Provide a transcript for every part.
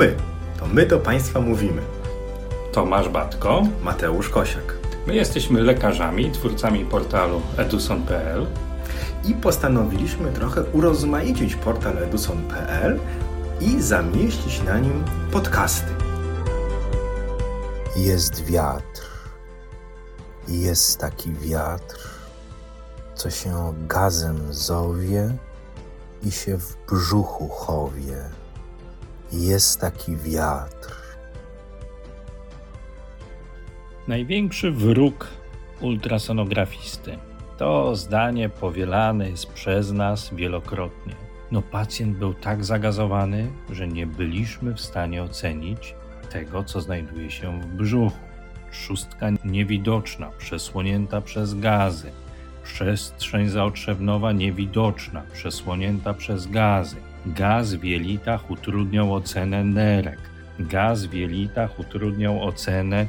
my. To my do Państwa mówimy. Tomasz Batko. Mateusz Kosiak. My jesteśmy lekarzami, twórcami portalu eduson.pl I postanowiliśmy trochę urozmaicić portal eduson.pl i zamieścić na nim podcasty. Jest wiatr. Jest taki wiatr, co się gazem zowie i się w brzuchu chowie. Jest taki wiatr. Największy wróg ultrasonografisty. To zdanie powielane jest przez nas wielokrotnie. No pacjent był tak zagazowany, że nie byliśmy w stanie ocenić tego, co znajduje się w brzuchu. Szóstka niewidoczna, przesłonięta przez gazy. Przestrzeń zaotrzewnowa niewidoczna, przesłonięta przez gazy. Gaz w jelitach utrudniał ocenę nerek. Gaz w jelitach utrudniał ocenę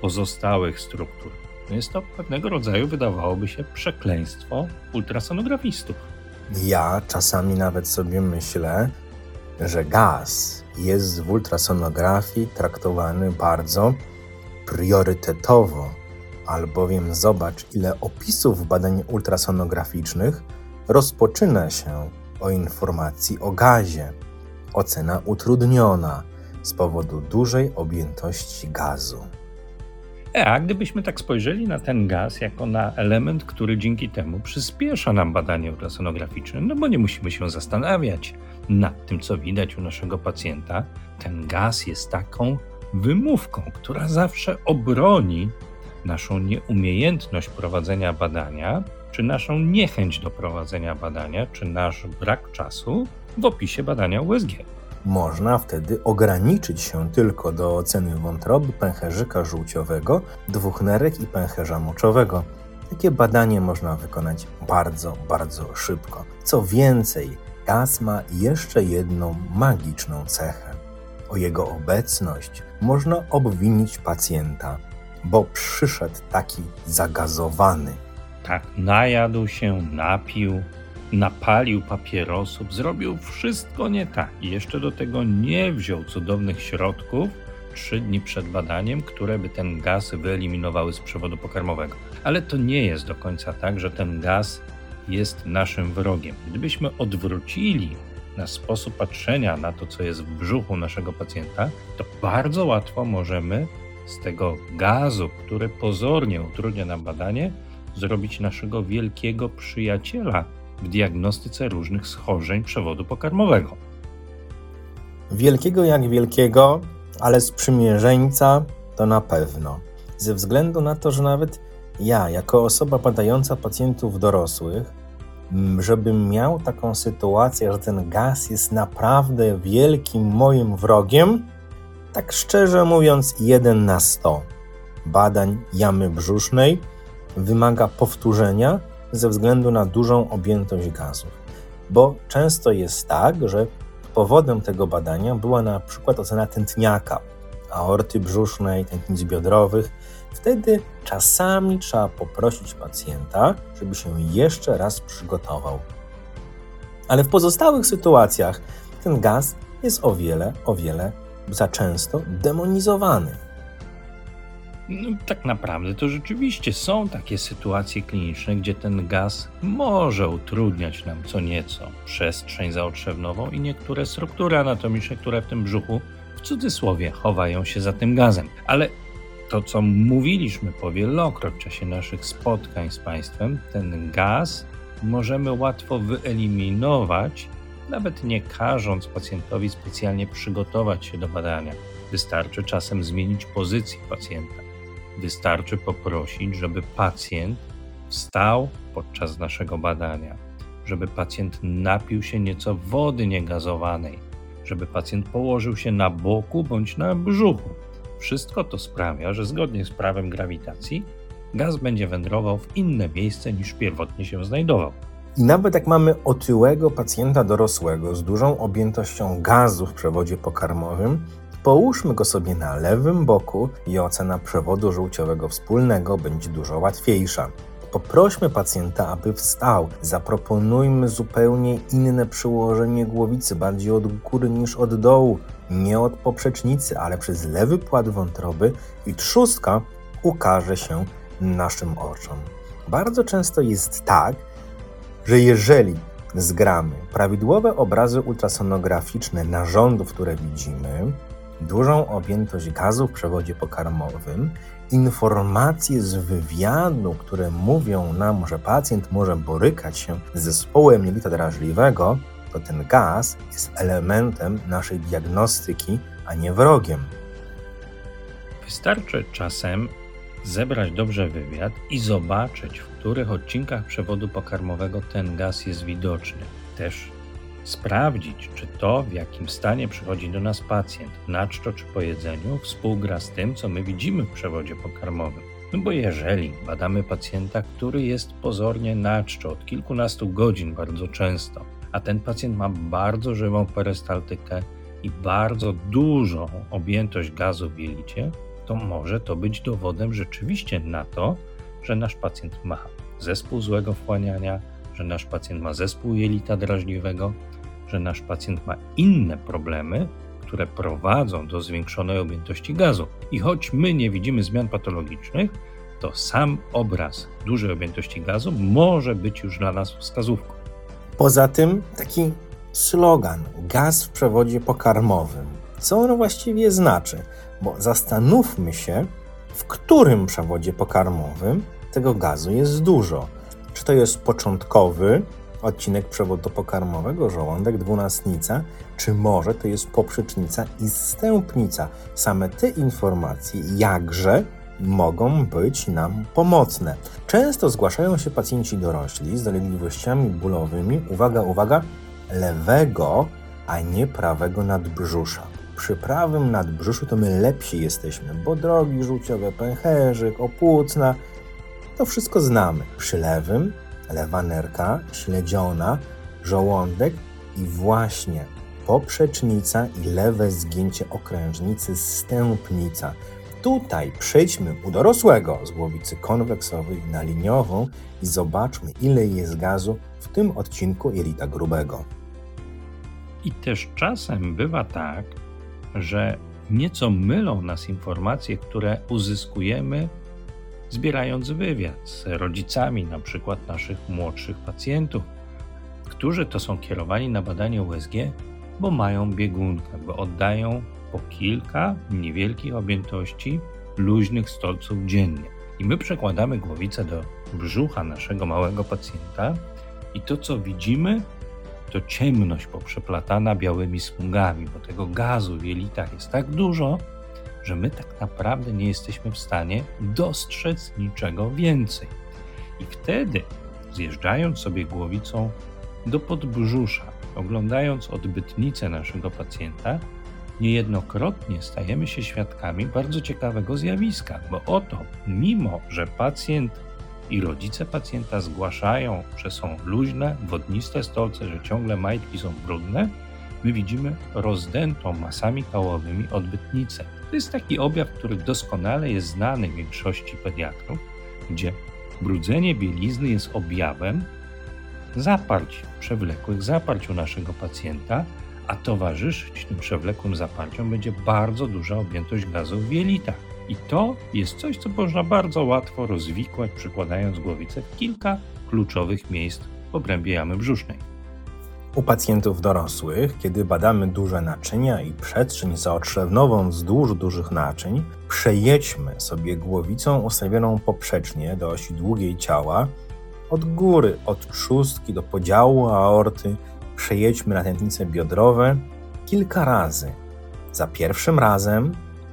pozostałych struktur. Jest to pewnego rodzaju, wydawałoby się, przekleństwo ultrasonografistów. Ja czasami nawet sobie myślę, że gaz jest w ultrasonografii traktowany bardzo priorytetowo, albowiem zobacz, ile opisów badań ultrasonograficznych rozpoczyna się o informacji o gazie. Ocena utrudniona z powodu dużej objętości gazu. E, a gdybyśmy tak spojrzeli na ten gaz jako na element, który dzięki temu przyspiesza nam badanie ultrasonograficzne, no bo nie musimy się zastanawiać nad tym, co widać u naszego pacjenta, ten gaz jest taką wymówką, która zawsze obroni naszą nieumiejętność prowadzenia badania, czy naszą niechęć do prowadzenia badania, czy nasz brak czasu w opisie badania USG. Można wtedy ograniczyć się tylko do oceny wątroby, pęcherzyka żółciowego, dwóch nerek i pęcherza moczowego. Takie badanie można wykonać bardzo, bardzo szybko. Co więcej, gaz ma jeszcze jedną magiczną cechę. O jego obecność można obwinić pacjenta, bo przyszedł taki zagazowany. Tak, najadł się, napił, napalił papierosów, zrobił wszystko nie tak i jeszcze do tego nie wziął cudownych środków trzy dni przed badaniem, które by ten gaz wyeliminowały z przewodu pokarmowego. Ale to nie jest do końca tak, że ten gaz jest naszym wrogiem. Gdybyśmy odwrócili nasz sposób patrzenia na to, co jest w brzuchu naszego pacjenta, to bardzo łatwo możemy z tego gazu, który pozornie utrudnia nam badanie, zrobić naszego wielkiego przyjaciela w diagnostyce różnych schorzeń przewodu pokarmowego. Wielkiego jak wielkiego, ale sprzymierzeńca to na pewno. Ze względu na to, że nawet ja, jako osoba badająca pacjentów dorosłych, żebym miał taką sytuację, że ten gaz jest naprawdę wielkim moim wrogiem, tak szczerze mówiąc, jeden na sto badań jamy brzusznej wymaga powtórzenia ze względu na dużą objętość gazów. Bo często jest tak, że powodem tego badania była na przykład ocena tętniaka, aorty brzusznej, tętnic biodrowych. Wtedy czasami trzeba poprosić pacjenta, żeby się jeszcze raz przygotował. Ale w pozostałych sytuacjach ten gaz jest o wiele, o wiele za często demonizowany. No, tak naprawdę to rzeczywiście są takie sytuacje kliniczne, gdzie ten gaz może utrudniać nam co nieco przestrzeń zaotrzewową i niektóre struktury anatomiczne, które w tym brzuchu w cudzysłowie chowają się za tym gazem. Ale to, co mówiliśmy powielokroć w czasie naszych spotkań z Państwem, ten gaz możemy łatwo wyeliminować, nawet nie każąc pacjentowi specjalnie przygotować się do badania. Wystarczy czasem zmienić pozycję pacjenta Wystarczy poprosić, żeby pacjent wstał podczas naszego badania, żeby pacjent napił się nieco wody niegazowanej, żeby pacjent położył się na boku bądź na brzuchu. Wszystko to sprawia, że zgodnie z prawem grawitacji gaz będzie wędrował w inne miejsce niż pierwotnie się znajdował. I nawet jak mamy otyłego pacjenta dorosłego z dużą objętością gazu w przewodzie pokarmowym, Połóżmy go sobie na lewym boku i ocena przewodu żółciowego wspólnego będzie dużo łatwiejsza. Poprośmy pacjenta, aby wstał. Zaproponujmy zupełnie inne przyłożenie głowicy, bardziej od góry niż od dołu. nie od poprzecznicy, ale przez lewy płat wątroby i trzustka ukaże się naszym oczom. Bardzo często jest tak, że jeżeli zgramy prawidłowe obrazy ultrasonograficzne narządów, które widzimy, dużą objętość gazu w przewodzie pokarmowym, informacje z wywiadu, które mówią nam, że pacjent może borykać się z zespołem jelita drażliwego, to ten gaz jest elementem naszej diagnostyki, a nie wrogiem. Wystarczy czasem zebrać dobrze wywiad i zobaczyć, w których odcinkach przewodu pokarmowego ten gaz jest widoczny. Też sprawdzić, czy to, w jakim stanie przychodzi do nas pacjent, na czczo czy po jedzeniu, współgra z tym, co my widzimy w przewodzie pokarmowym. No bo jeżeli badamy pacjenta, który jest pozornie na czczo od kilkunastu godzin bardzo często, a ten pacjent ma bardzo żywą perystaltykę i bardzo dużą objętość gazu w jelicie, to może to być dowodem rzeczywiście na to, że nasz pacjent ma zespół złego wchłaniania, że nasz pacjent ma zespół jelita drażliwego, że nasz pacjent ma inne problemy, które prowadzą do zwiększonej objętości gazu. I choć my nie widzimy zmian patologicznych, to sam obraz dużej objętości gazu może być już dla nas wskazówką. Poza tym taki slogan gaz w przewodzie pokarmowym. Co on właściwie znaczy? Bo zastanówmy się, w którym przewodzie pokarmowym tego gazu jest dużo. Czy to jest początkowy odcinek przewodu pokarmowego, żołądek, dwunastnica, czy może to jest poprzecznica i stępnica. Same te informacje jakże mogą być nam pomocne. Często zgłaszają się pacjenci dorośli z dolegliwościami bólowymi, uwaga, uwaga, lewego, a nie prawego nadbrzusza. Przy prawym nadbrzuszu to my lepsi jesteśmy, bo drogi żółciowe, pęcherzyk, opłucna, to wszystko znamy. Przy lewym lewa nerka, śledziona, żołądek i właśnie poprzecznica i lewe zgięcie okrężnicy stępnica. Tutaj przejdźmy u dorosłego z głowicy konweksowej na liniową i zobaczmy, ile jest gazu w tym odcinku jelita grubego. I też czasem bywa tak, że nieco mylą nas informacje, które uzyskujemy zbierając wywiad z rodzicami na przykład naszych młodszych pacjentów, którzy to są kierowani na badanie USG, bo mają biegunkę, bo oddają po kilka niewielkich objętości luźnych stolców dziennie. I my przekładamy głowicę do brzucha naszego małego pacjenta i to, co widzimy, to ciemność poprzeplatana białymi smugami, bo tego gazu w jelitach jest tak dużo, że my tak naprawdę nie jesteśmy w stanie dostrzec niczego więcej. I wtedy, zjeżdżając sobie głowicą do podbrzusza, oglądając odbytnicę naszego pacjenta, niejednokrotnie stajemy się świadkami bardzo ciekawego zjawiska, bo oto, mimo że pacjent i rodzice pacjenta zgłaszają, że są luźne, wodniste stolce, że ciągle majtki są brudne, my widzimy rozdętą masami kałowymi odbytnicę. To jest taki objaw, który doskonale jest znany większości pediatrów, gdzie brudzenie bielizny jest objawem zaparć, przewlekłych zaparć u naszego pacjenta, a towarzyszyć tym przewlekłym zaparciom będzie bardzo duża objętość gazu w jelitach. I to jest coś, co można bardzo łatwo rozwikłać, przykładając głowicę w kilka kluczowych miejsc w obrębie jamy brzusznej. U pacjentów dorosłych, kiedy badamy duże naczynia i przestrzeń zaotrzewnową wzdłuż dużych naczyń, przejedźmy sobie głowicą ustawioną poprzecznie do osi długiej ciała, od góry, od trzustki do podziału aorty, przejedźmy na tętnice biodrowe kilka razy. Za pierwszym razem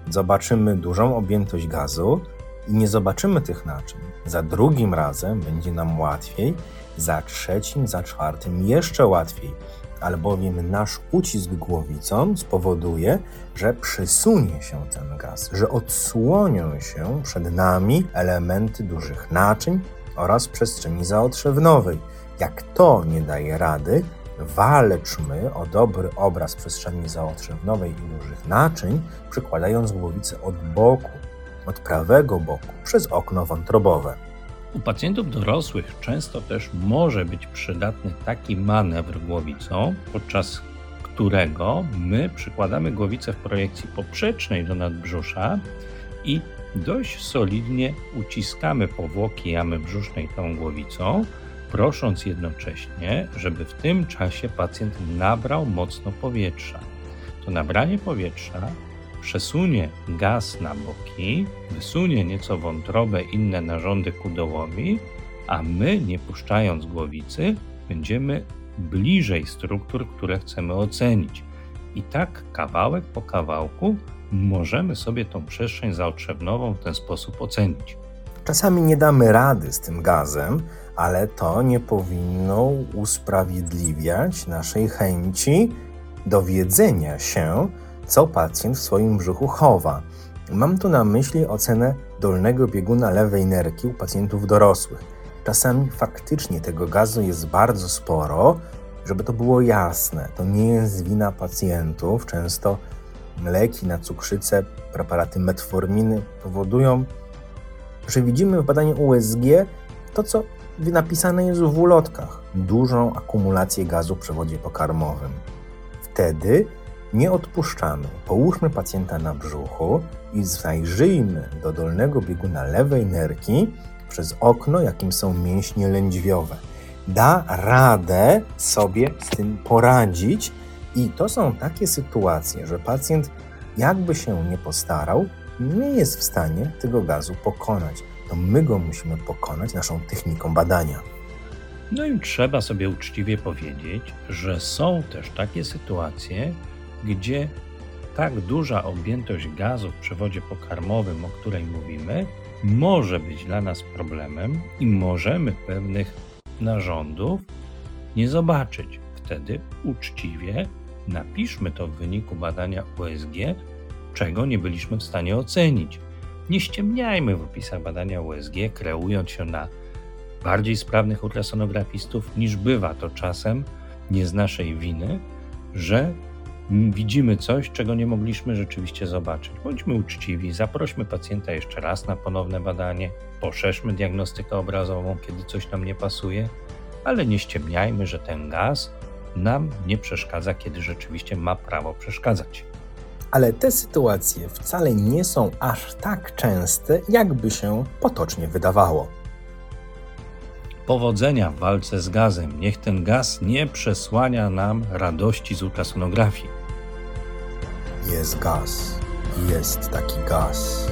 zobaczymy dużą objętość gazu i nie zobaczymy tych naczyń. Za drugim razem będzie nam łatwiej za trzecim, za czwartym jeszcze łatwiej, albowiem nasz ucisk głowicą spowoduje, że przesunie się ten gaz, że odsłonią się przed nami elementy dużych naczyń oraz przestrzeni zaotrzewnowej. Jak to nie daje rady, walczmy o dobry obraz przestrzeni zaotrzewnowej i dużych naczyń, przykładając głowicę od boku, od prawego boku, przez okno wątrobowe. U pacjentów dorosłych często też może być przydatny taki manewr głowicą, podczas którego my przykładamy głowicę w projekcji poprzecznej do nadbrzusza i dość solidnie uciskamy powłoki jamy brzusznej tą głowicą, prosząc jednocześnie, żeby w tym czasie pacjent nabrał mocno powietrza. To nabranie powietrza przesunie gaz na boki, wysunie nieco wątrobę, inne narządy ku dołowi, a my, nie puszczając głowicy, będziemy bliżej struktur, które chcemy ocenić. I tak kawałek po kawałku możemy sobie tą przestrzeń zaotrzewnową w ten sposób ocenić. Czasami nie damy rady z tym gazem, ale to nie powinno usprawiedliwiać naszej chęci dowiedzenia się, co pacjent w swoim brzuchu chowa. Mam tu na myśli ocenę dolnego bieguna lewej nerki u pacjentów dorosłych. Czasami faktycznie tego gazu jest bardzo sporo, żeby to było jasne. To nie jest wina pacjentów. Często leki na cukrzycę, preparaty metforminy powodują, że widzimy w badaniu USG to, co napisane jest w ulotkach dużą akumulację gazu w przewodzie pokarmowym. Wtedy nie odpuszczamy. Połóżmy pacjenta na brzuchu i zajrzyjmy do dolnego bieguna lewej nerki przez okno, jakim są mięśnie lędźwiowe. Da radę sobie z tym poradzić, i to są takie sytuacje, że pacjent, jakby się nie postarał, nie jest w stanie tego gazu pokonać. To my go musimy pokonać naszą techniką badania. No i trzeba sobie uczciwie powiedzieć, że są też takie sytuacje, gdzie tak duża objętość gazu w przewodzie pokarmowym, o której mówimy, może być dla nas problemem i możemy pewnych narządów nie zobaczyć. Wtedy uczciwie napiszmy to w wyniku badania USG, czego nie byliśmy w stanie ocenić. Nie ściemniajmy w opisach badania USG, kreując się na bardziej sprawnych ultrasonografistów, niż bywa to czasem, nie z naszej winy, że widzimy coś, czego nie mogliśmy rzeczywiście zobaczyć. Bądźmy uczciwi, zaprośmy pacjenta jeszcze raz na ponowne badanie, poszerzmy diagnostykę obrazową, kiedy coś nam nie pasuje, ale nie ściemniajmy, że ten gaz nam nie przeszkadza, kiedy rzeczywiście ma prawo przeszkadzać. Ale te sytuacje wcale nie są aż tak częste, jakby się potocznie wydawało. Powodzenia w walce z gazem. Niech ten gaz nie przesłania nam radości z ultrasonografii. Jest gaz. Jest taki gaz.